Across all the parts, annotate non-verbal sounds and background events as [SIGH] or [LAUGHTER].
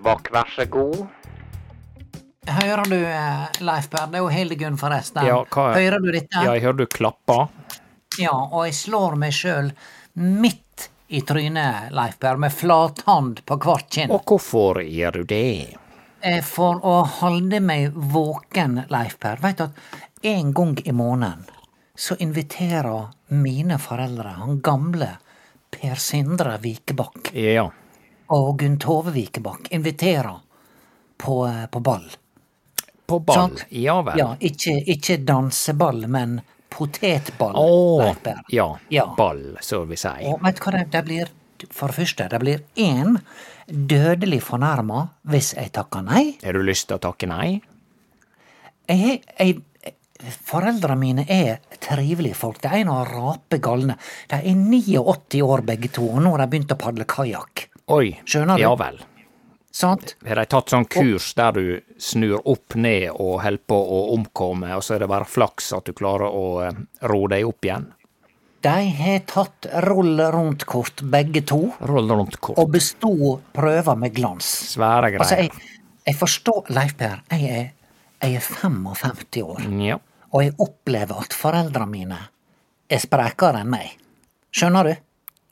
Per vær så god. Hører du, eh, Leif Per, det er jo Hildegunn forresten. Ja, hva er- Hører du dette? Ja, jeg hører du klappa. Ja, og jeg slår meg sjøl midt i trynet, Leif Per, med flathand på hvert kinn. Og hvorfor gjør du det? Eh, For å holde meg våken, Leif Per. Veit du at en gang i måneden så inviterer mine foreldre, han gamle Per Sindre Vikebakk Ja. Og Gunn Tove Vikebakk, inviterer på, eh, på ball. På ball. sånn? Ja vel. Ja, ikke, ikke danseball, men potetball, Åh, Leif ja. Ja. Ball, så vil vi si. Og vet du hva det, det blir? For det første, det blir én dødelig fornærma hvis jeg takker nei. Har du lyst til å takke nei? Jeg, jeg, Foreldra mine er trivelige folk. De er noe rape galne. De er 89 år begge to, og nå har de begynt å padle kajakk. Oi. Skjønner du? Ja vel. Sant? Har de tatt sånn kurs der du snur opp ned og holder på å omkomme, og så er det bare flaks at du klarer å eh, ro deg opp igjen? De har tatt rull rundt-kort, begge to, Roll rundt kort. og besto prøver med glans. Svære greier. Altså, jeg, jeg forstår, Leif Per, jeg er, jeg er 55 år. Ja. Og jeg opplever at foreldrene mine er sprekere enn meg. Skjønner du?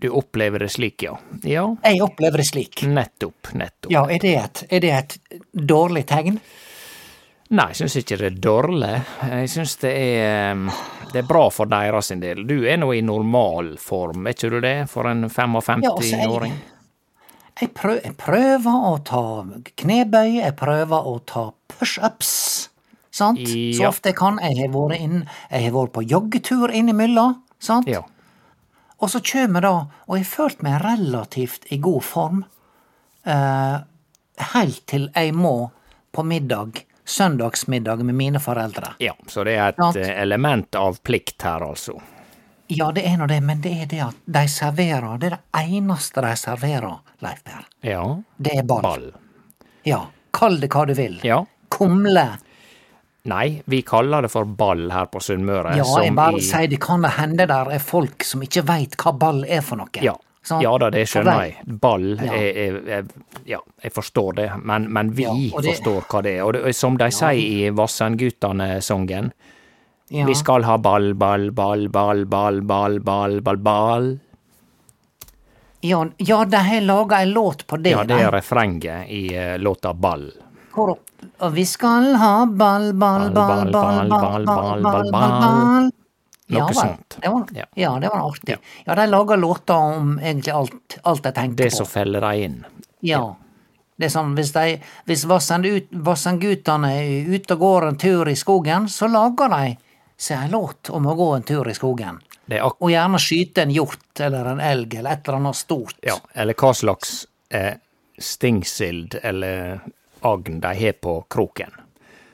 Du opplever det slik, ja. Ja, Jeg opplever det slik. nettopp, nettopp. Ja, er det et, er det et dårlig tegn? Nei, jeg syns ikke det er dårlig. Jeg syns det er um, Det er bra for deres sin del. Du er nå i normal form, er ikke du det, for en Ja, altså, jeg- 55-åring? Jeg, prøv, jeg prøver å ta knebøy, jeg prøver å ta pushups. Sant? Så ofte jeg kan. Jeg har vært, inn, jeg har vært på joggetur innimellom. Sant? Ja. Og så kjem da, og jeg følte meg relativt i god form, eh, helt til jeg må på middag, søndagsmiddag med mine foreldre. ja. Så det er et Sant. eh, element av plikt her, altså. Ja, det er nå det, men det er det at de serverer, det er det eneste de serverer, Leif Per. Ja. Det er ball. Ball. Ja, kall det hva du vil. Ja. Kumle. Nei, vi kaller det for ball her på Sunnmøre. Ja, som jeg bare i- sier det kan det hende der er folk som ikke veit hva ball er for noe. Ja. Sant? ja da, det skjønner jeg. Ball Ja. er, er, Ja, jeg forstår det, men, men vi Ja, det- forstår hva det er. Og det, som de sier i Vassendgutane-songen, Ja. vi skal ha ball, ball, ball, ball, ball, ball, ball, ball, ball. Ja, ja, de har laga ei låt på det. Ja, det er refrenget i eh, låta Ball. Hvor, og vi skal ha ball, ball, ball, ball, ball, ball, ball, ball. Noe Ja sånt. Det var, Ja. ja, det var artig. Ja, de lager låter om egentlig alt, alt de tenker Det som feller deg inn. Ja. Det er sånn, hvis, de, hvis Vassendgutane er ute og går en tur i skogen, så lager de seg en låt om å gå en tur i skogen. Det Og gjerne skyte en hjort eller en elg eller et eller annet stort. ja, eller hva slags eh, stingsild eller agn de har på kroken.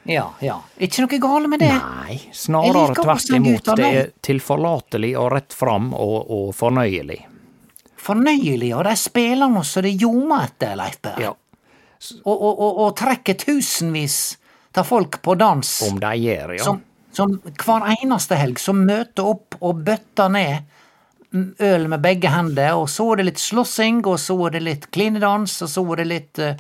ja. ja. Ikke noe galt med det. Nei, snarere tvert imot. Det er tilforlatelig og rett fram og, og fornøyelig. Fornøyelig, og de spiller nå så det ljomer etter, Leif Berr. Ja, Og, og, og, og trekker tusenvis av folk på dans. om de gjør, ja. som, som hver eneste helg som møter opp og bøtter ned øl med begge hender, og så er det litt slåssing, og så er det litt klinedans, og så er det litt uh,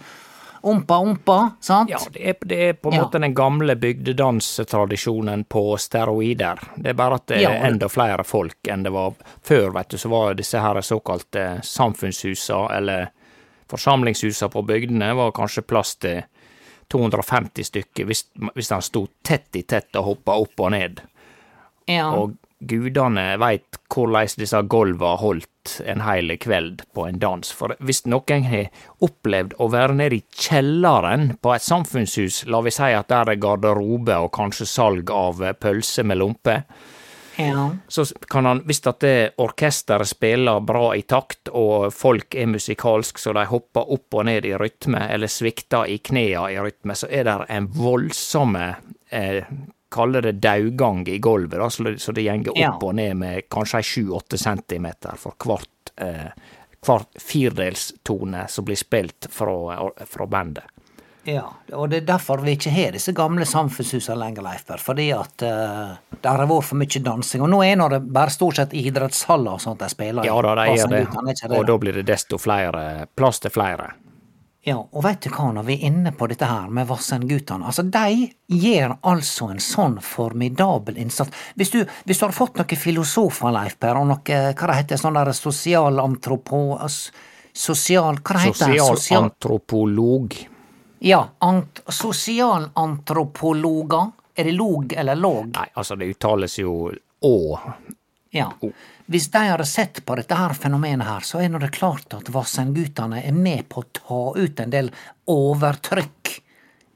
ompa ompa, sant? Ja, det er, det er på en Ja. måte den gamle bygdedanstradisjonen på steroider. Det er bare at det er enda flere folk enn det var før, vet du. Så var disse her såkalte samfunnshusa, eller forsamlingshusa på bygdene, var kanskje plass til 250 stykker, hvis, hvis han sto tett i tett og hoppa opp og ned. Ja. Og gudene veit hvordan disse golva holdt en hel kveld på en dans. For hvis noen har opplevd å være nede i kjelleren på et samfunnshus, la vi si at der er garderobe og kanskje salg av pølse med lompe, Ja. så kan han, hvis at orkesteret spiller bra i takt, og folk er musikalsk så de hopper opp og ned i rytme, eller svikter i knærne i rytme, så er det en voldsomme eh, Kalle det daugang i gulvet, da, så det, så det gjenger opp Ja. og ned med kanskje sju-åtte centimeter for hvert eh, hvert firdelstone som blir spilt fra, fra bandet. Ja, og det er derfor vi ikke har disse gamle samfunnshusene lenger, Leif Berr. Fordi at uh, det har vært for mye dansing. Og nå er det bare stort sett idrettshaller og sånt de spiller. Ja da, de gjør det og da blir det desto flere plass til flere. Ja, og veit du hva, når vi er inne på dette her med Vassendgutane, altså de gjør altså en sånn formidabel innsats. Hvis du, hvis du har fått noen filosofer, Leif Per, og noe, hva det heter, sånn der sosialantropo... Sosial... Hva det heter det? Sosialantropolog. Ja, ant, sosialantropologer. Er det log eller låg? Nei, altså det uttales jo å. Ja. Hvis de hadde sett på dette her fenomenet her, så er nå det klart at Vassendgutane er med på å ta ut en del overtrykk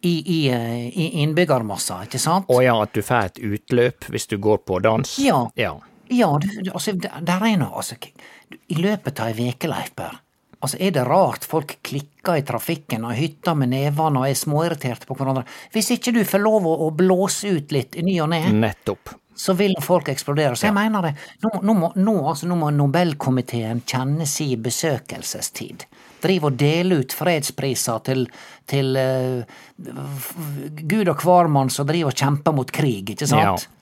i, i, i innbyggermassa, ikke sant? Å ja, at du får et utløp hvis du går på dans. Ja. ja. Ja, du, du, altså, der er noe, altså, i løpet av ei veke, Leif Berr, altså, er det rart folk klikker i trafikken og hytter med nevene og er småirriterte på hverandre? Hvis ikke du får lov å blåse ut litt i ny og ne, Nettopp. Så vil folk eksplodere. Så jeg mener det, nå, nå, må, nå, altså, nå må Nobelkomiteen kjenne si besøkelsestid. Drive og dele ut fredspriser til, til uh, gud og hvermann som driver og kjemper mot krig, ikke sant? Ja,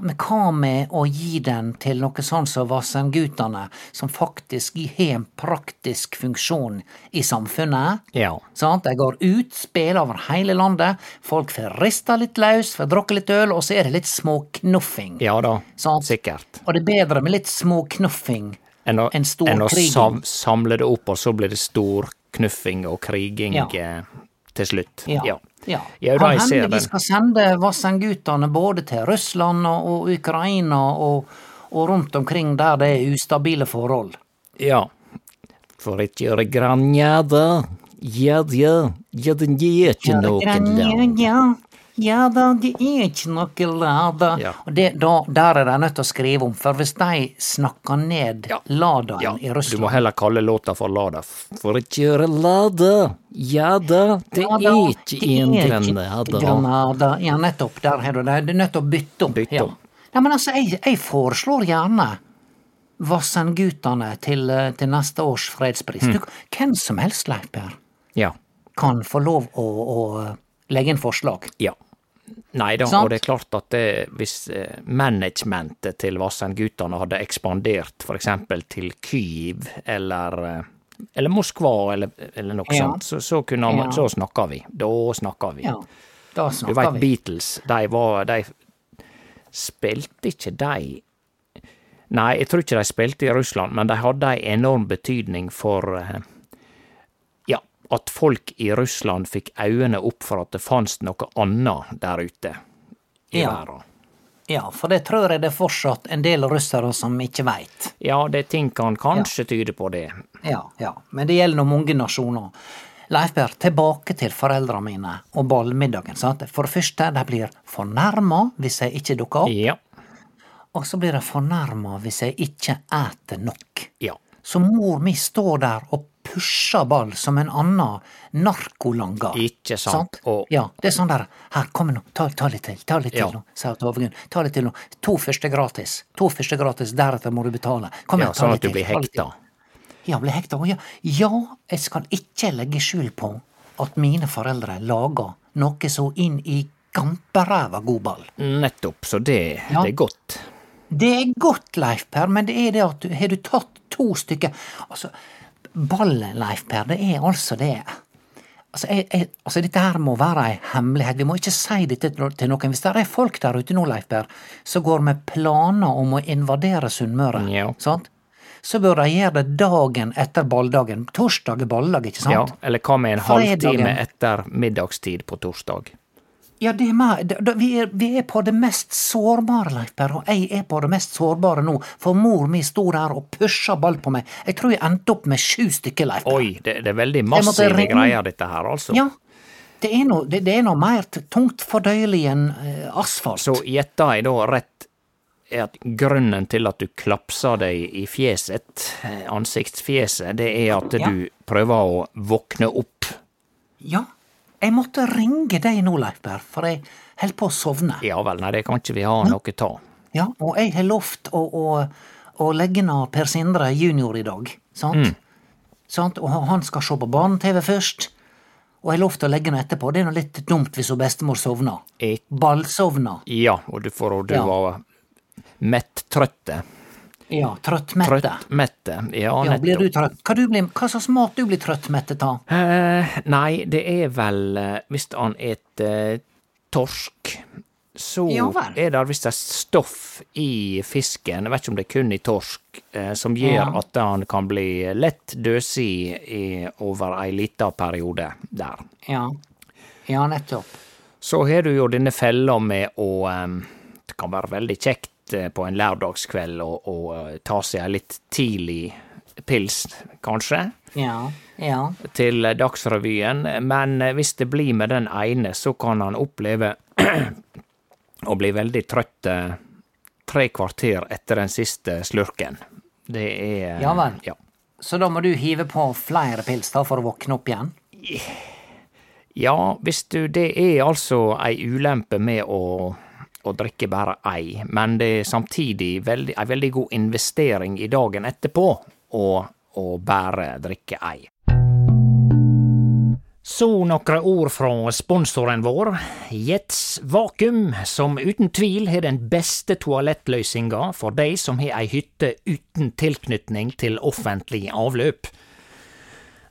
men hva med å gi den til noe sånn som Vassendgutane, som faktisk har en praktisk funksjon i samfunnet? Ja. Sant? De går ut, spiller over hele landet, folk får rista litt løs, får drukke litt øl, og så er det litt småknuffing. Ja da, Sant? sikkert. Og det er bedre med litt småknuffing Enn å, En stor enn å sam, samle det opp, og så blir det stor knuffing og kriging Ja. eh, til slutt. Ja. Ja. Ja. Kan jeg vi skal sende Vassendgutane både til Russland og, og Ukraina og, og rundt omkring der det er ustabile forhold. Ja. For ikke gjøre granjada. Ja, ja, ja, den gir ikke noe land. Ja, da, det er ikke noe lada. Ja. Og det, da, der er de nødt til å skrive om, for hvis de snakker ned Ja. ladaen Ja, i du må heller kalle låta for Lada. For ikke kjøre Lada. Ja da, det Ja er da, ikke det en er granada. Granada. Ja, nettopp. Der har du det. Du er nødt til å bytte om. Bytte om. Ja, men altså, jeg, jeg foreslår gjerne Vassendgutane til, eh, til neste års fredspris. Mm. Du, hvem som helst, Leif Per, Ja. kan få lov å, å eh, legge inn forslag. Ja. Nei da, og det er klart at det, hvis eh, managementet til Vassendgutane hadde ekspandert eksempel til Kyiv eller eh, eller Moskva eller, eller noe Ja. sånt, så, så man, Ja. så snakka vi. Da snakka vi. Ja, da Du veit. Beatles, de var De spilte ikke de Nei, jeg tror ikke de spilte i Russland, men de hadde ei enorm betydning for eh, at folk i Russland fikk øynene opp for at det fantes noe annet der ute i Ja. verden. Ja, for det tror jeg det er fortsatt en del russere som ikke veit. Ja, det ting kan kanskje tyde på det. Ja, ja, men det gjelder nå mange nasjoner. Leif Per, tilbake til foreldra mine og ballmiddagen. sant? For det første, de blir fornærma hvis jeg ikke dukker opp, Ja. og så blir de fornærma hvis jeg ikke eter nok. Ja. Så mor mi står der og pusher ball som en annen narkolanger. Ikke sant? Og- Ja, det er sånn der Her, kom nå, ta, ta litt til, ta litt Ja. til nå, sa Tovegunn. Ta litt til nå. To første gratis. To første gratis, deretter må du betale. Kom ja igjen, ta sånn litt at du blir ta hekta. Ja, blir hekta. Ja. ja, jeg skal ikke legge skjul på at mine foreldre lager noe så inn i gamperæva god ball. Nettopp, så det, Ja. det er godt. Det er godt, Leif Per, men det er det at du, har du tatt to stykker Altså, ballen, Leif Per, det er altså det Altså, jeg, jeg, altså Dette her må være ei hemmelighet. Vi må ikke si dette til noen. Hvis det er folk der ute nå, Leif Per, som går med planer om å invadere Sunnmøre, Ja. sant? så bør de gjøre det dagen etter balldagen. Torsdag er balldag, ikke sant? Ja, eller hva med en halvtime etter middagstid på torsdag? Ja, det er meg. Vi er, vi er på det mest sårbare, Leif Berre, og jeg er på det mest sårbare nå, for mor mi sto der og pusha ball på meg. Jeg tror jeg endte opp med sju stykker, Leif Berre. Oi, det, det er veldig massive greier, dette her, altså. Ja, det er noe, det, det er noe mer tungt fordøyelig enn eh, asfalt. Så gjetta jeg da rett er at grunnen til at du klapser deg i fjeset, eh, ansiktsfjeset, det er at Ja. du prøver å våkne opp. Ja, jeg måtte ringe deg nå, Leif Berr, for jeg held på å sovne. Ja vel, nei, det kan ikke vi ha noe ta. Ja, og jeg har lovt å, å, å legge ned Per Sindre junior i dag, sant? sant? Og han skal se på barne-TV først, og jeg har lovt å legge ned etterpå. Det er nå litt dumt hvis hun bestemor sovner. Et, Ballsovner. ja, og du får du Ja. var mett-trøtte. Ja, trøttmette. Trøttmette, Ja, Ja, blir du trøtt? Hva, du blir, hva slags mat du blir trøttmette av? Eh, nei, det er vel eh, Hvis han et eh, torsk, så Ja er det visst et stoff i fisken, jeg vet ikke om det er kun i torsk, eh, som gjør Ja. at han kan bli lett døsig i, over ei lita periode der. Ja, ja nettopp. Så har du jo denne fella med å eh, Det kan være veldig kjekt eh, på en lørdagskveld og, å eh, ta seg en litt tidlig pils, kanskje Ja, ja. til Dagsrevyen, men hvis det blir med den ene, så kan han oppleve [CLEARS THROAT] å bli veldig trøtt eh, tre kvarter etter den siste slurken. Det er Ja vel. Ja. Så da må du hive på flere pils da for å våkne opp igjen? ja, hvis du Det er altså ei ulempe med å, å drikke bare ei, men det er samtidig veldig, ei veldig god investering i dagen etterpå å, bare drikke ei. Så nokre ord fra sponsoren vår, Jets Vakuum, som uten tvil har den beste toalettløysinga for dei som har ei hytte uten tilknytning til offentlig avløp.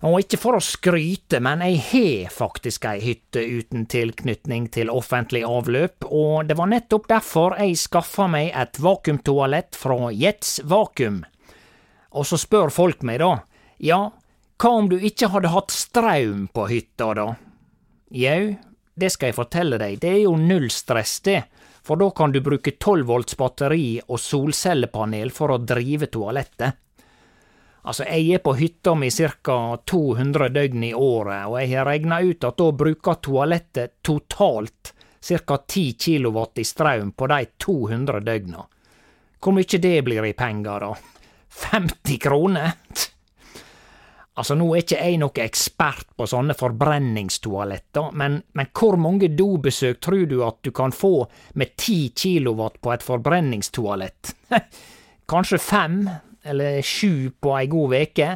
Og ikke for å skryte, men jeg har faktisk ei hytte uten tilknytning til offentlig avløp, og det var nettopp derfor jeg skaffa meg et vakuumtoalett fra Jets Vakuum. Og så spør folk meg da, ja, hva om du ikke hadde hatt straum på hytta da? Jau, det skal jeg fortelle deg, det er jo null stress det, for da kan du bruke 12 volts batteri og solcellepanel for å drive toalettet. Altså, jeg er på hytta mi ca. 200 døgn i året, og jeg har regna ut at da bruker toalettet totalt ca. 10 kW i strøm på de 200 døgna. Hvor mye det blir i penger, da? 50 kroner? Altså, nå er ikke jeg noe ekspert på sånne forbrenningstoaletter, men, men hvor mange dobesøk tror du at du kan få med 10 kW på et forbrenningstoalett? [LAUGHS] Kanskje fem, eller sju på ei god veke?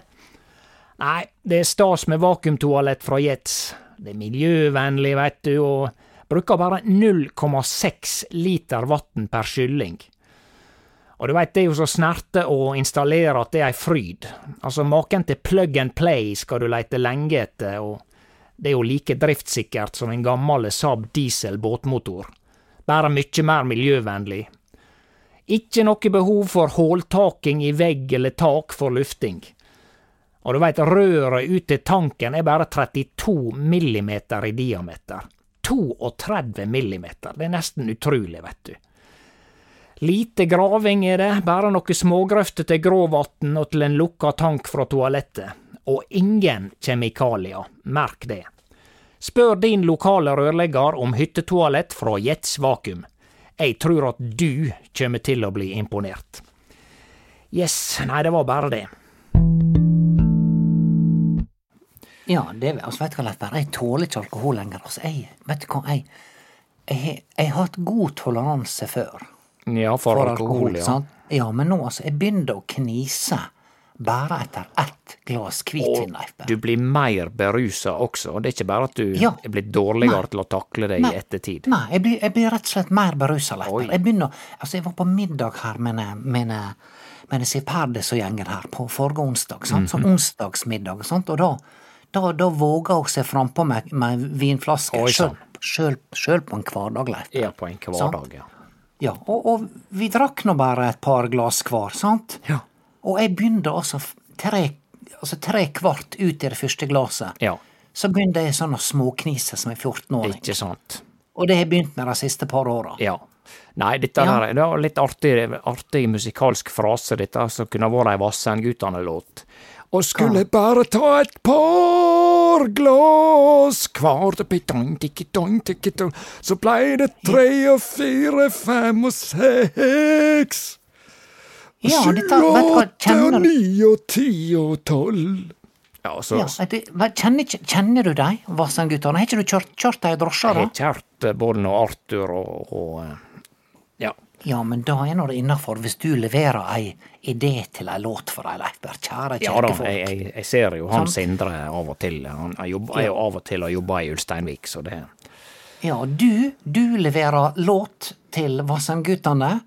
Nei, det er stas med vakuumtoalett fra Jets. Det er miljøvennlig, vet du, og bruker bare 0,6 liter vann per skylling. Og du veit, det er jo så snerte å installere at det er ei fryd. Altså, maken til plug and play skal du leite lenge etter, og det er jo like driftssikkert som en gammel Saab diesel båtmotor. Bare mye mer miljøvennlig. Ikke noe behov for håltaking i vegg eller tak for lufting. Og du veit, røret ut til tanken er bare 32 millimeter i diameter. 32 millimeter, det er nesten utrolig, vet du. Lite graving er det, bare noe smågrøfter til gråvann og til en lukka tank fra toalettet. Og ingen kjemikalier, merk det. Spør din lokale rørlegger om hyttetoalett fra Jets Vakuum. Jeg tror at du kommer til å bli imponert. Yes, nei, det var bare det. Ja, det altså, vet du hva, Lettberg, jeg tåler ikke alkohol lenger. Altså, jeg, vet du hva, jeg, jeg, har- jeg har hatt god toleranse før. Ja, for, alkohol, ja. sant? Ja, men nå, altså, jeg begynner å knise bare etter ett glass hvitvin, Leif Du blir mer berusa også. Det er ikke bare at du Ja. er blitt dårligere Nei. til å takle det i ettertid. Nei, jeg blir, jeg blir rett og slett mer berusa, lettere. Jeg begynner, altså, jeg var på middag her med mine med en- med en Siperdes og gjengen her på forrige onsdag, sant? Sånn onsdagsmiddag, sant? og da, da, da våga hun seg frampå med, med vinflaske, sjøl på en hverdag, Leif Ja, på en hverdag, ja. Ja, og, og vi drakk nå bare et par glass hver, sant? Ja. Og jeg begynte altså tre, altså tre kvart ut i det første glasset. Ja, Så begynte jeg sånn å småknise som en 14-åring. ikke sant. Og det har begynt med de siste par åra. Ja. Nei, dette Ja. her, det var litt artig, artig musikalsk frase, dette som kunne vært ei Vassendgutane-låt. Og skulle bare ta et par glass tikkitoing, så blei det tre og fire, fem og seks. Ja, Sju dette, vet du og hva, åtte og kjenner, ni og ti og tolv. Ja, altså, ja, det, hva- kjenner, kjenner du dem, Vassendgutane? Har ikke du kjørt, kjørt ei drosje, jeg har kjørt eh, både nå Arthur og, og eh, Ja. Ja, men da er nå det innafor, hvis du leverer ei idé til ei låt for deg, Leif kjære Kjære Ja da, folk. jeg, jeg, jeg ser jo han. Sindre av og til. Han er jo, er jo av og til og jobber i Ulsteinvik, så det Ja, du, du leverer låt til Vassendgutane.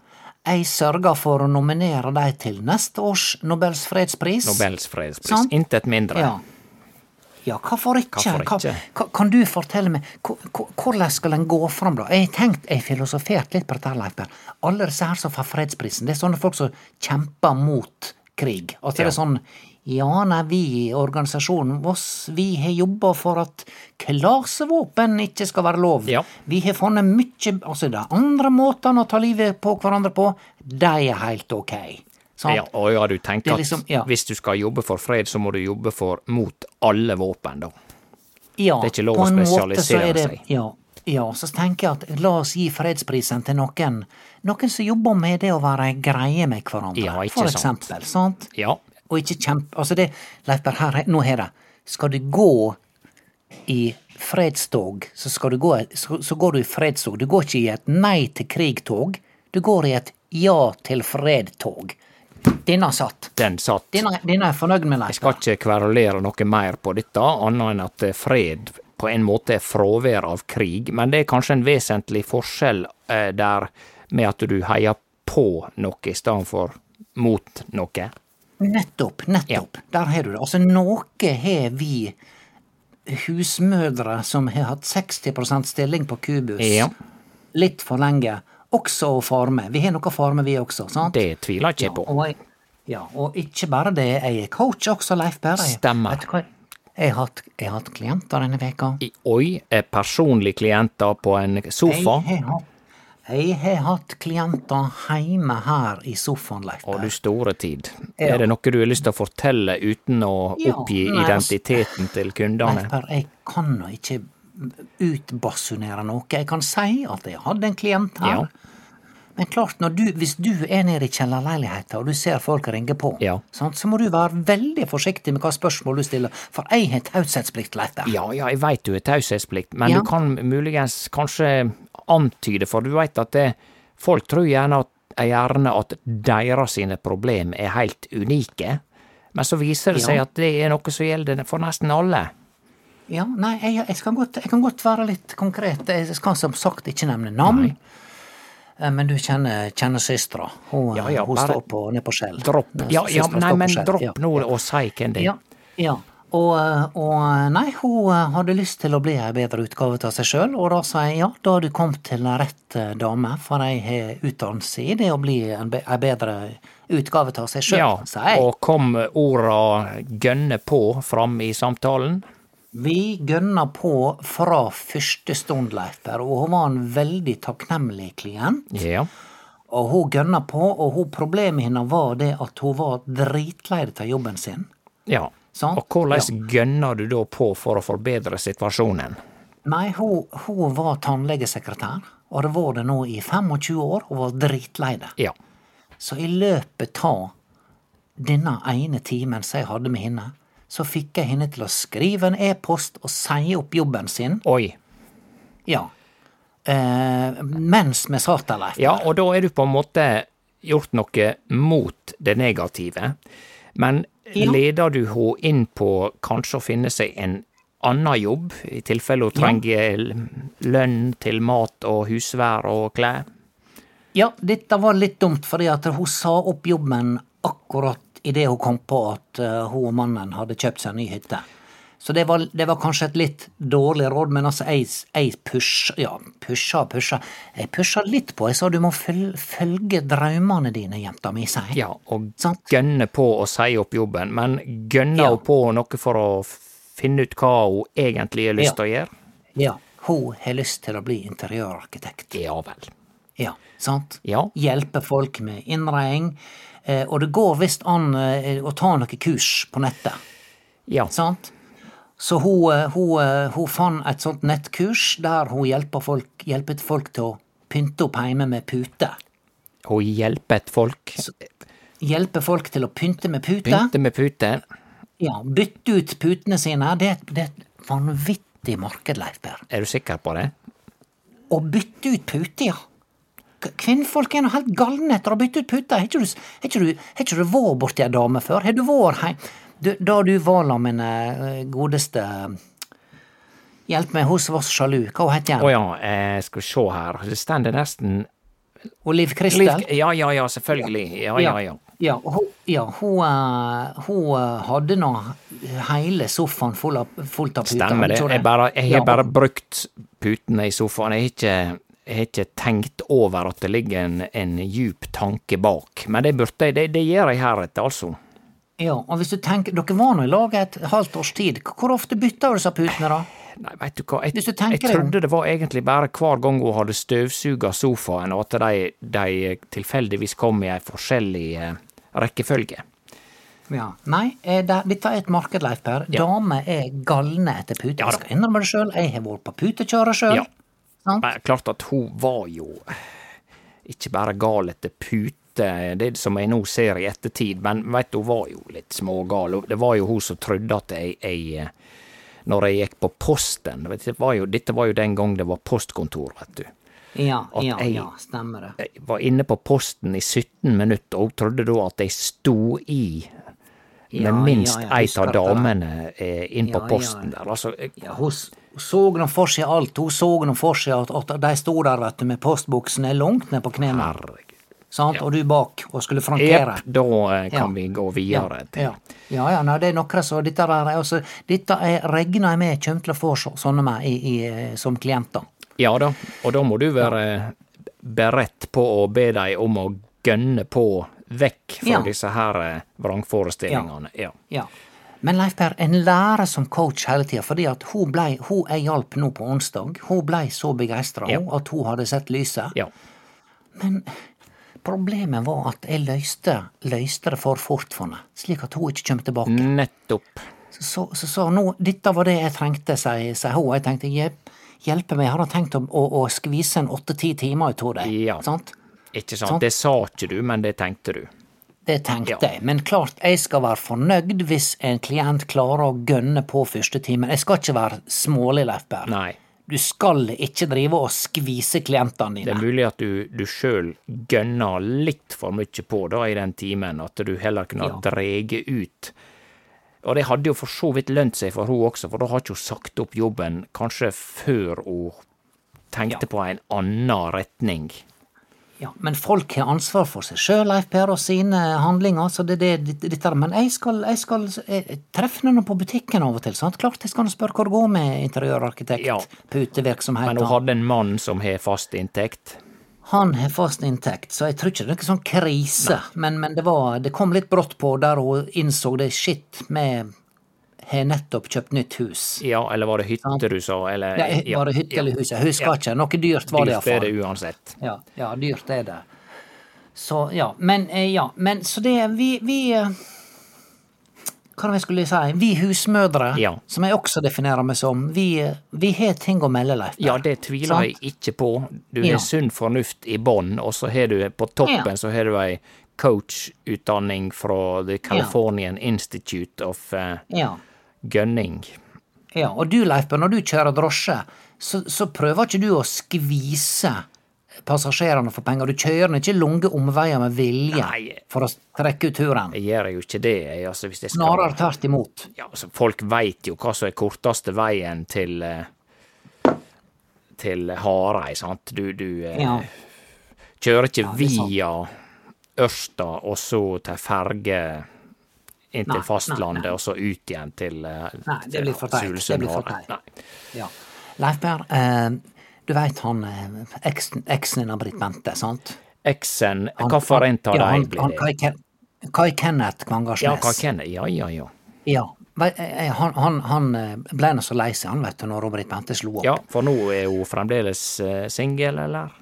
Jeg sørger for å nominere dem til neste års Nobels fredspris. Nobels fredspris. Sånn? Intet mindre. Ja. Ja, hvorfor ikke? Hvorfor ikke? hva- kan du fortelle meg, hvor- hvor- hvordan skal en gå fram, da? Jeg har tenkt, jeg filosofert litt på dette, Leif Berr. Alle disse her som får fredsprisen, det er sånne folk som kjemper mot krig. Altså det er sånn ja, nei, vi i organisasjonen Voss, vi har jobba for at klasevåpen ikke skal være lov. Ja. Vi har funnet mye Altså, de andre måtene å ta livet på hverandre på, de er helt ok. Sant? Ja, og ja, du tenker liksom, liksom- at hvis du skal jobbe for fred, så må du jobbe for mot alle våpen, da. Ja, Det er ikke lov på å en måte så spesialisere er det- seg. Ja, ja, så tenker jeg at la oss gi fredsprisen til noen, noen som jobber med det å være greie med hverandre, Ja, for for sant. eksempel. Sant? Ja. Og ikke kjempe Altså, det Leif Berr, her, nå har det. Skal du gå i fredstog, så, skal du gå, så, så går du i fredstog. Du går ikke i et nei til krig-tog, du går i et ja til fred-tog. Denne satt. Den satt. Denne, denne er fornøyd med, Jeg skal ikke kverulere noe mer på dette, annet enn at eh, fred på en måte er fravær av krig, men det er kanskje en vesentlig forskjell eh, der med at du heier på noe i stedet for mot noe. Nettopp, nettopp. Der har du det. Altså, noe har vi husmødre som har hatt 60% stilling på kubus Ja. litt for lenge, også å farme. Vi har noe farme, vi også, sant? Det tviler jeg ja, ikke på. og jeg, ja, og ikke bare det, jeg er coach også, Leif Berre. Stemmer. Vet du hva? Jeg har hatt, hatt klienter denne veka. I- Oi, er personlige klienter på en sofa? Jeg har, hatt- jeg har hatt klienter hjemme her i sofaen, Leif Å, du store tid. Ja. Er det noe du har lyst til å fortelle uten å Ja, oppgi nei, altså- identiteten til kundene? Leif jeg kan nå ikke utbasunere noe. Jeg kan si at jeg hadde en klient her. Ja. Men klart, du, hvis du er nede i kjellerleiligheta og du ser folk ringe på, Ja. sant, så må du være veldig forsiktig med hva spørsmål du stiller, for jeg har taushetsplikt, Leif. Ja, ja, jeg veit du har taushetsplikt, men du kan muligens kanskje antyde, for du veit at det, folk tror gjerne at, gjerne at deres sine problem er helt unike, men så viser det Ja. seg at det er noe som gjelder for nesten alle. Ja, nei, jeg, jeg, godt, jeg kan godt være litt konkret. Jeg skal som sagt ikke nevne navn. Nei. Eh, Men du kjenner, kjenner søstera. Hun, Ja, ja, hun står på, nede på Skjell. Dropp. Ja, ja, nei, men dropp nå og si hvem det er. Ja, ja. Og, og nei, hun eh, hadde lyst til å bli ei bedre utgave av seg sjøl, og da sa jeg ja, da har du kommet til rett eh, dame, for jeg har utdannelse i det å bli en ei bedre utgave av seg sjøl, Ja, sa jeg. og kom orda gønne på fram i samtalen? Vi gønna på fra første stund, Leiper, og hun var en veldig takknemlig klient. Ja. Og hun gønna på, og hun, problemet hennes var det at hun var dritlei av jobben sin. ja. Sant? Og hvordan gønner du da på for å forbedre situasjonen? Nei, hun, hun var tannlegesekretær, og det var det nå i 25 år, og var dritlei det. Ja. Så i løpet av denne ene timen som jeg hadde med henne, så fikk jeg henne til å skrive en e-post og si opp jobben sin. Oi. Ja. Eh, mens vi satt der, Leif. Ja, og da er du på en måte gjort noe mot det negative. Men Ja. leder du henne inn på kanskje å finne seg en annen jobb, i tilfelle hun trenger lønn til mat og husvær og klær? Ja, dette var litt dumt, fordi at hun sa opp jobben akkurat idet hun kom på at eh, hun og mannen hadde kjøpt seg en ny hytte. Så det var, det var kanskje et litt dårlig råd, men altså, jeg, jeg pusha Ja, pusha og pusha. Jeg pusha litt på. Jeg sa du må føl, følge drømmene dine, jenta mi, sa jeg. Ja, og sånn? gønne på å si opp jobben, men gønne Ja. hun på noe for å finne ut hva hun egentlig har lyst Ja. til å gjøre? Ja. hun har lyst til å bli interiørarkitekt. Ja vel. Ja, sant? Ja. Hjelpe folk med innredning. Eh, og det går visst an eh, å ta noen kurs på nettet, Ja. sant? Så hun, eh, hun, eh, hun fant et sånt nettkurs der hun hjelpet folk, hjelpet folk til å pynte opp hjemme med pute. Hun hjelpet folk. Hjelpe folk til å pynte med pute. Pynte med pute. Ja, bytte ut putene sine. Det, det er et vanvittig marked, Leif Per. Er du sikker på det? Å bytte ut puter, ja. Kvinnfolk er nå helt galne etter å bytte ut puter. Har ikke du, ikke du, ikke du vært borti ei dame før? Har du vært heim du, Da du var la mine eh, godeste Hjelp meg, hun som var så sjalu. Hva hun het Å igjen? ja, jeg skal vi se her. Det stender nesten Oliv Liv, Kristel? Ja, ja, ja, selvfølgelig. Ja, ja, ja. Ja, hun, ja, hun, eh, hun eh, hadde nå hele sofaen full av, fullt av puter. Stemmer det. Jeg, bare, jeg har Ja. bare brukt putene i sofaen. Jeg har ikke, jeg har ikke tenkt over at det ligger en, en djup tanke bak. Men det burde det, det gjør jeg heretter, altså. Ja, og hvis du tenker, Dere var nå i lag et halvt års tid. Hvor ofte bytta du disse putene, da? Nei, veit du hva, jeg, du jeg trodde det var egentlig bare hver gang hun hadde støvsuga sofaen, og at de, de tilfeldigvis kom i ei forskjellig eh, rekkefølge. Ja. Nei, eh, det, dette er et marked, Leif Per. Ja. Damer er galne etter puter. Ja jeg skal innrømme det sjøl. Jeg har vært på putekjøret sjøl. Ja. Men klart at hun var jo ikke bare gal etter pute, det som jeg nå ser i ettertid, men veit du, hun var jo litt smågal. Det var jo hun som trodde at jeg, jeg Når jeg gikk på posten du, det var jo, Dette var jo den gang det var postkontor, vet du. Ja, At ja, jeg- ja, stemmer det. Jeg var inne på posten i 17 minutter, og trodde da at jeg sto i med Ja, minst ja, ei av damene eh, inn på Ja, posten der. Altså, hun så nå for seg alt. Hun så nå for seg at, at de sto der vet du, med postbuksene langt ned på knærne. Herregud. Ja. Og du bak og skulle frankere. Jepp, da eh, kan Ja. vi gå videre til Ja, ja, ja nei, det er noe så dette, er altså, dette er regner jeg med kommer til å få så- sånne med i, i, eh, som klienter. Ja da, og da må du være beredt på å be dem om å gønne på vekk fra Ja. disse her eh, vrangforestillingene. Ja. Ja. Men Leif Per, en lærer som coach hele tida, fordi at hun ble, hun jeg hjalp nå på onsdag, hun blei så begeistra Ja. at hun hadde sett lyset. ja. Men problemet var at jeg løste, løste det for fort for henne, slik at hun ikke kom tilbake. Nettopp. Så, så, så nå, dette var det jeg trengte, sier hun. Jeg tenkte hjelp, hjelpe meg, jeg hadde tenkt å, å, å skvise en åtte-ti timer ut av deg. Ja. Sant? Ikke sant? Sant. Det sa ikke du, men det tenkte du. Det tenkte Ja. jeg, men klart jeg skal være fornøyd hvis en klient klarer å gønne på første timen. Jeg skal ikke være smålig, Leif Berr. Du skal ikke drive og skvise klientene dine. Det er mulig at du, du sjøl gønner litt for mye på da i den timen, at du heller kunne ha Ja. drege ut. Og det hadde jo for så vidt lønt seg for hun også, for da har ikke hun sagt opp jobben kanskje før hun tenkte Ja. på en annen retning. Ja, men folk har ansvar for seg sjøl, Leif Per, og sine handlinger. så det det, er- Men jeg skal, jeg skal jeg treffe noen på butikken av og til. sant? Klart jeg skal spørre hvor det går med interiørarkitekt, Ja. putevirksomhet. Men hun hadde en mann som har fast inntekt. Han har fast inntekt, så jeg tror ikke det er noen sånn krise. Men, men det, var, det kom litt brått på der hun innså det. skitt vi har nettopp kjøpt nytt hus. Ja, eller var det hytte du sa? Eller, Ja, var det hytte eller hus? Jeg husker Ja. ikke. Noe dyrt var det Dyrt er det uansett. Ja, ja, dyrt er det. Så ja, men eh, ja, men så det Vi, vi eh, Hva jeg skulle si? Vi husmødre, Ja. som jeg også definerer meg som, vi, eh, vi har ting å melde, Leif. Ja, det tviler jeg ikke på. Du Ja. har sunn fornuft i bånn, og så har du på toppen Ja. så har du ei coachutdanning fra The Californian Institute of eh, Ja. Gunning. Ja, og du Leif, når du kjører drosje, så, så prøver ikke du å skvise passasjerene for penger. Du kjører ikke lange omveier med vilje Nei. for å trekke ut turen. Jeg gjør jo ikke det. Jeg, altså, hvis jeg skal, Snarere tvert imot. ja, altså, folk veit jo hva som er korteste veien til eh, til Hareid, sant. Du, du eh, Ja. kjører ikke er via Ørsta og så til ferge inn til fastlandet, nei, nei. og så ut igjen til eh, Nei, det blir for teit. Det Sulesund blir for teit. Ja. Leif Berr, eh, du veit han eh, eksen eksen din av Britt Bente, sant? Eksen, hvorfor en av dem blir det? Kai Kenneth Kvangarsnes. Ja, Kai Kenneth. Ja, ja, ja. Ja, Han, han, han ble nå så lei seg, han, vet du, når Britt Bente slo opp. Ja, for nå er hun fremdeles singel, eller?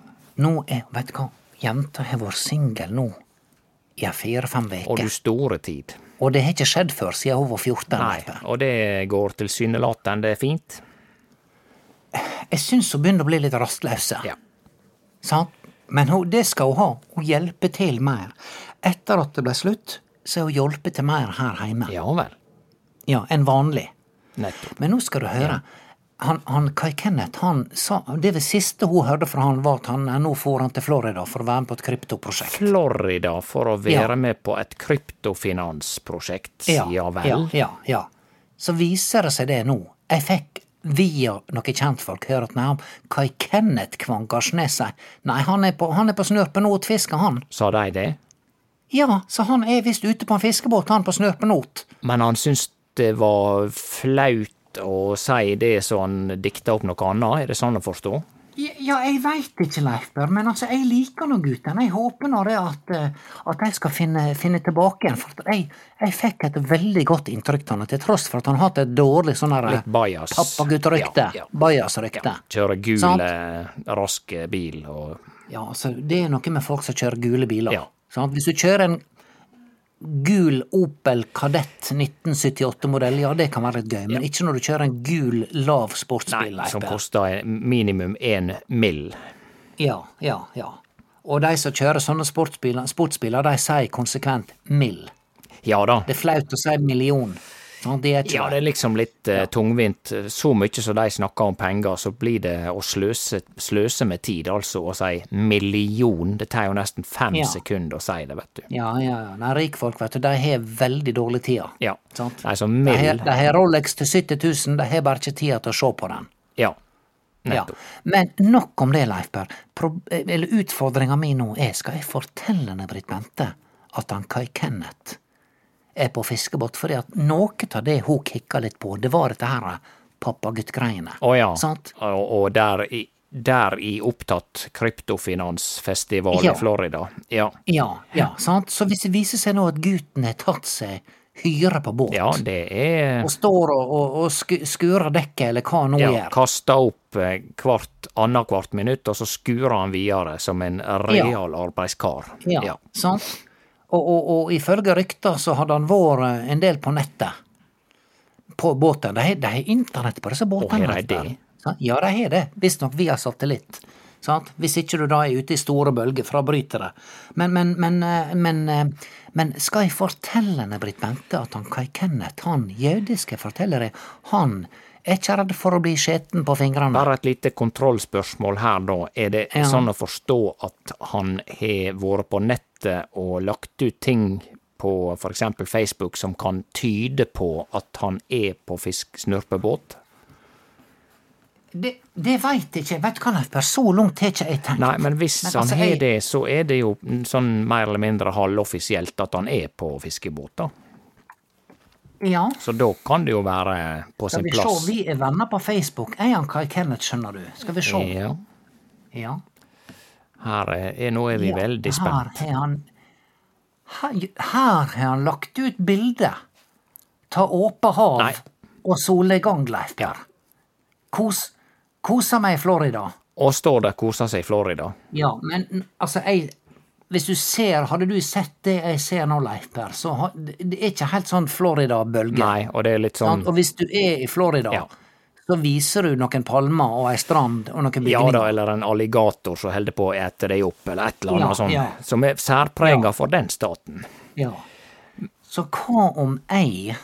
Nå er, vet du hva, jenta har vært singel nå i fire-fem Og du store tid. Og det har ikke skjedd før siden hun var 14. Nei, og det går tilsynelatende fint. Jeg syns hun begynner å bli litt rastløs. Ja. Sant? Men hun, det skal hun ha. Hun hjelper til mer. Etter at det ble slutt, så har hun hjulpet til mer her hjemme. Ja vel. Ja, enn vanlig. Nettopp. Men nå skal du høre. Han, han Kai Kenneth, han sa Det var siste hun hørte fra han, var at han eh, nå får han til Florida for å være med på et kryptoprosjekt. Florida for å være Ja. med på et kryptofinansprosjekt. Ja, Ja, vel. Ja, ja, ja. Så viser det seg det nå. Jeg fikk via noen kjentfolk høre at nei, Kai Kenneth Kvankarsnes seg. nei, han er på, han er på og fisker, han. Sa de det? Ja, så han er visst ute på en fiskebåt, han på snørpenot. Men han syntes det var flaut å si det som han dikta opp noe annet, er det sånn å forstå? Ja, ja, jeg veit ikke, Leif men altså, jeg liker nå gutten. Jeg håper nå det at, eh, at jeg skal finne, finne tilbake igjen. For jeg, jeg fikk et veldig godt inntrykk av han, til tross for at han har hatt et dårlig sånn pappaguttrykte. Ja, ja. Bajas-rykte. Kjøre gul, Sant. rask bil og Ja, altså, det er noe med folk som kjører gule biler. Ja. Hvis du kjører en gul Opel Kadett 1978-modell, ja, det kan være litt gøy, men ikke når du kjører en gul, lav sportsbil. Nei, som koster minimum én mill. Ja, ja, ja. Og de som kjører sånne sportsbiler, sportsbiler de sier konsekvent mill. Ja da. Det er flaut å si million. Sant? det er Ja, det er liksom litt eh, tungvint. Så mye som de snakker om penger, så blir det å sløse, sløse med tid, altså å si million. Det tar jo nesten fem Ja. sekunder å si det, vet du. Ja, ja, ja. Nei, rikfolk, vet du, de har veldig dårlig tid. Ja. Sant? Nei, så mill de har Rolex til 70 000, de har bare ikke tid til å se på den. Ja. Ja. Men nok om det, Leif Berr. Eller utfordringa mi nå er, skal jeg fortelle Britt Bente, at han Kai Kenneth på fiskebåt, fordi at noe av det hun kikka litt på, det var dette her pappagutt-greiene. oh, ja. Sant? Og, og der, i, der i opptatt kryptofinansfestival Ja. i Florida. Ja. Ja, ja, sant? Så hvis det viser seg nå at gutten har tatt seg hyre på båt, ja, det er og står og, og, og skurer dekket, eller hva han nå ja, gjør Kaster opp eh, hvert annethvert minutt, og så skurer han videre som en real arbeidskar. Ja, sant? Og, og, og ifølge rykter så hadde han vært en del på nettet. På båten. De har- internett på disse båtene. har de det? Ja, de har det. Visstnok via satellitt. Sant? Hvis ikke du da er ute i store bølger, fra brytere. bryter. Men, men, men, eh, men, eh, men skal jeg fortelle henne, Britt Bente, at han Kai Kenneth, han jødiske fortellere, han er ikke redd for å bli skjeten på fingrene? Bare et lite kontrollspørsmål her, da. Er det Ja. sånn å forstå at han har vært på nettet og lagt ut ting på f.eks. Facebook som kan tyde på at han er på fisk-snurpebåt? Det, det veit jeg ikke. Vet du hva, Leif Berr, så langt har ikke jeg tenkt. Nei, men hvis Men han altså, har jeg- det, så er det jo sånn mer eller mindre halvoffisielt at han er på fiskebåt, da. Ja. Så da kan det jo være på sin plass. Skal vi se, vi er venner på Facebook. Er han Kai Kenneth, skjønner du? Skal vi se. Ja, Ja. Her er, nå er vi Ja, veldig spent. Her har han Her han lagt ut bilde ta åpe hav Nei. og solnedgang, Leif Berr. Kos, kosa meg i Florida. Og står der kosa seg i Florida. Ja, men altså, jeg Hvis du ser, hadde du sett det jeg ser nå, Leif Per, så det er ikke helt sånn Florida-bølge. Nei, og det er litt sånn Og hvis du er i Florida, Ja. Så viser du noen palmer og ei strand og noen Ja da, eller en alligator som holder på å ete deg opp, eller et eller annet Ja, sånt, ja. som er særprega Ja. for den staten. Ja. Så hva om jeg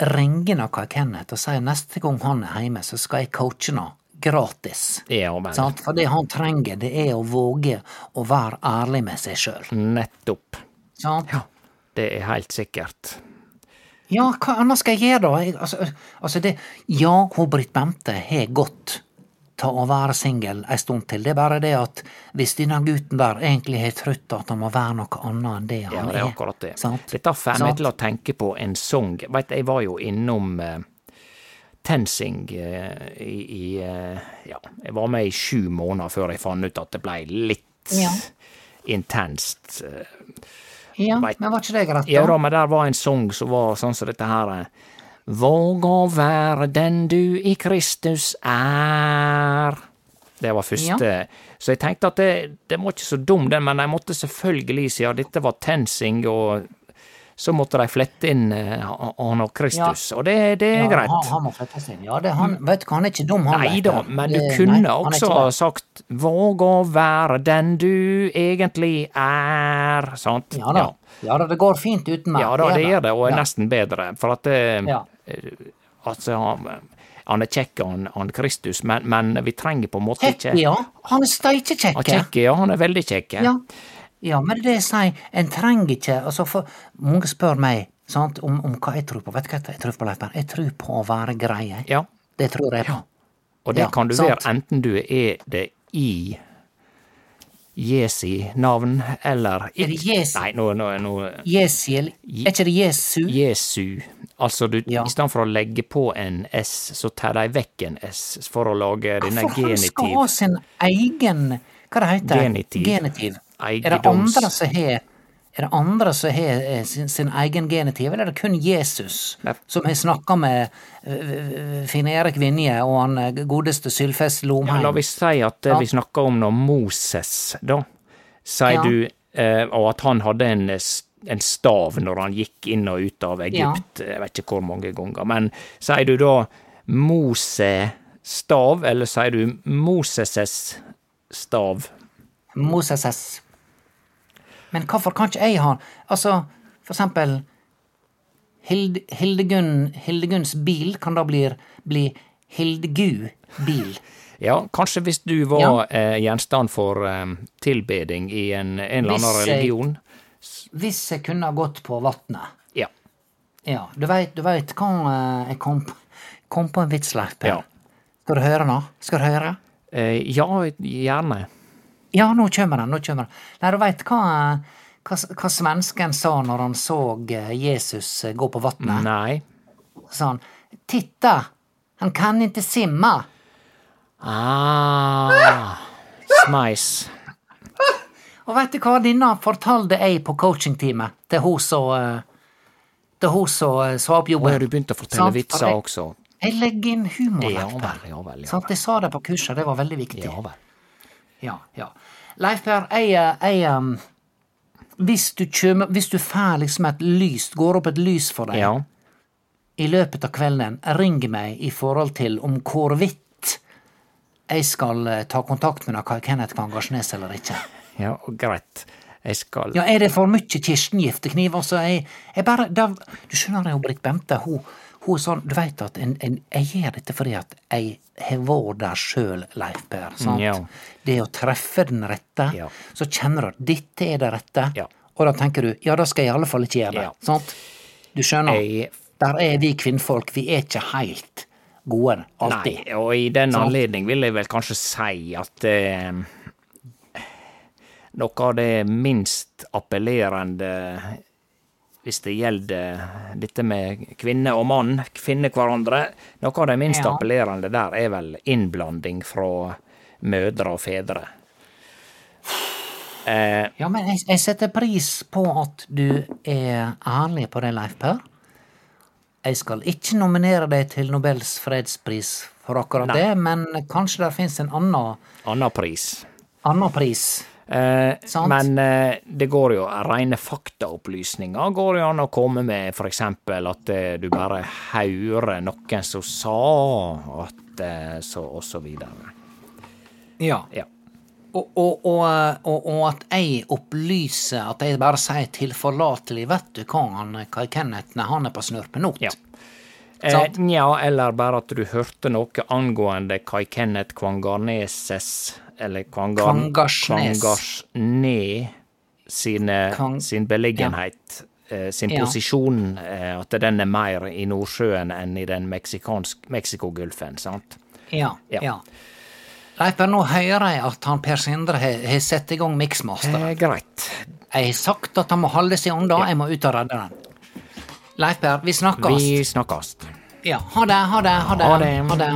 ringer noe Kenneth og sier neste gang han er hjemme, så skal jeg coache han gratis? Ja men. Sant? For det han trenger, det er å våge å være ærlig med seg sjøl. Nettopp. Sant? Det er helt sikkert. Ja, hva annet skal jeg gjøre, da? Jeg, altså, altså det, ja, hun Britt Bente har gått til å være singel ei stund til. Det er bare det at hvis denne gutten der egentlig har trodd at han må være noe annet enn det han Ja, det er akkurat det. Sant? Dette får meg til å tenke på en sang. Veit, jeg var jo innom eh, TenSing eh, i, i eh, Ja, jeg var med i sju måneder før jeg fant ut at det blei litt Ja. intenst. eh. Ja, vet. men var ikke det greit, Ja da? da, men der var en sang som var sånn som dette her. eh, Våg å være den du i Kristus er. Det var første. Så jeg tenkte at det, det var ikke så dum, den, men jeg måtte selvfølgelig, siden dette var TenSing, og så måtte de flette inn eh, han og Kristus, og det, det er Ja, greit. Han, han må flettes inn. Ja, det, han, vet du han er ikke dum, han. Nei da, men du kunne nei, også ha sagt 'våg å være den du egentlig er', sant? Ja da. Ja da, det går fint uten meg. Ja da, det gjør det, og er Ja. nesten bedre. For at Ja. altså, han, han er kjekk, han, han Kristus, men, men vi trenger på en måte Kjekk, ikke ja. Han er steikekjekk. Han kjekk, ja, han er veldig kjekk. Ja. Ja, men det det jeg sier, en trenger ikke altså for, Mange spør meg sant, om, om hva jeg tror på. Vet du hva jeg tror på, Leif? Jeg tror på å være grei. Ja, Det tror jeg på. Og det Ja, kan du sant. være enten du er det i Jesi navn, eller Er det Jesu? Nei, nå, nå, nå Jesiel, er ikke det Jesu? Jesu. Altså, du, Ja. i stedet for å legge på en S, så tar de vekk en S for å lage denne Hvorfor han skal genitiv. ha sin egen Hva det heter Genitiv. Genitiv. Det Eiendoms- er det andre som har eh, sin, sin egen genitiv, eller er det kun Jesus Nei. som har snakka med uh, Finn-Erik Vinje og han eh, godeste Sylfest Ja, Lomheim? la vi si at eh, Ja. vi snakker om når Moses, da, sier Ja. du, eh, og at han hadde en, eh, en stav når han gikk inn og ut av Egypt, jeg vet ikke hvor mange ganger, men sier du da Mose stav, eller sier du Moses' stav? Moses. Men hvorfor kan ikke jeg ha Altså, for eksempel Hild, Hildegunn, Hildegunns bil kan da bli, bli Hildegu bil. [LAUGHS] Ja, kanskje hvis du var eh, gjenstand for eh, tilbeding i en, en eller annen Hvis jeg- religion. Hvis jeg kunne ha gått på vatnet. Ja. Ja, du veit, hva eh, jeg kom, kom på en vits, Leif Per. Ja. Skal du høre nå? Skal du høre? Eh, ja, gjerne. Ja, nå kommer han, nå kommer han. Nei, du veit hva, hva, hva svensken sa når han så eh, Jesus eh, gå på vannet? Nei. Sa han, titta, han kan ikke simme. Ah, smeis. Og veit du hva, denne fortalte jeg på coachingteamet til hun som eh, til hun som sa opp Og jobben. har du begynt å fortelle Sant, vitser også? Jeg legger inn humor, Ja vel, ja vel. Ja Sant, jeg sa det på kurset, det var veldig viktig. Ja vel. Ja, ja. Leif Per, jeg, eh, jeg um, hvis, du kjømer, hvis du får liksom et lys, går opp et lys for deg Ja. i løpet av kvelden, ring meg i forhold til om hvorvidt jeg skal eh, ta kontakt med deg, Kenneth Kvangarsnes eller ikke. ja, greit. Jeg skal Ja, er det for mye kirstengiftekniv? Altså, jeg, jeg bare da, Du skjønner det, Britt Bente, hun, hun er sånn Du veit at en, en, jeg gjør dette fordi at jeg har vært der sjøl, Leif Per. Sant? Ja. Det å treffe den rette, Ja. så kjenner du at dette er det rette, Ja. og da tenker du ja, da skal jeg i alle fall ikke gjøre det. Sant? Du skjønner? Jeg- Der er vi kvinnfolk, vi er ikke helt gode alltid. Nei, og i den Sant. anledning vil jeg vel kanskje si at eh, noe av det minst appellerende hvis det gjelder dette med kvinne og mann, finne hverandre, noe av det minst Ja. appellerende der er vel innblanding fra mødre og fedre. Eh, Ja, men jeg, jeg setter pris på at du er ærlig på det, Leif Per. Jeg skal ikke nominere deg til Nobels fredspris for akkurat Nei. det, men kanskje det fins en annen, Anna pris. annen pris. Eh, men eh, det går jo rene faktaopplysninger. Går jo an å komme med for eksempel at eh, du bare hører noen som sa at eh, så og så videre. Ja. Ja. Og, og, og, og, og at jeg opplyser, at jeg bare sier tilforlatelig Vet du hva, han, Kai Kenneth, nei, han er på snurpenot? Ja. Eh, Nja, eller bare at du hørte noe angående Kai Kenneth Kvangarneses Eller Kvangar, Kvangarsnes. Kvangarsne sine, Kvang- sin beliggenhet. eh, Sin Ja. posisjon, eh, at den er mer i Nordsjøen enn i den Mexicogolfen, sant? Ja. Ja. ja. Leif nå hører jeg at han Per Sindre har satt i gang Mixmaster. Eh, greit. Jeg har sagt at han må holde seg unna, jeg må ut og redde den. Leif Per, vi snakkes. Vi snakkes. Ja, ha det, ha det, ha det. Ha det. Ha det.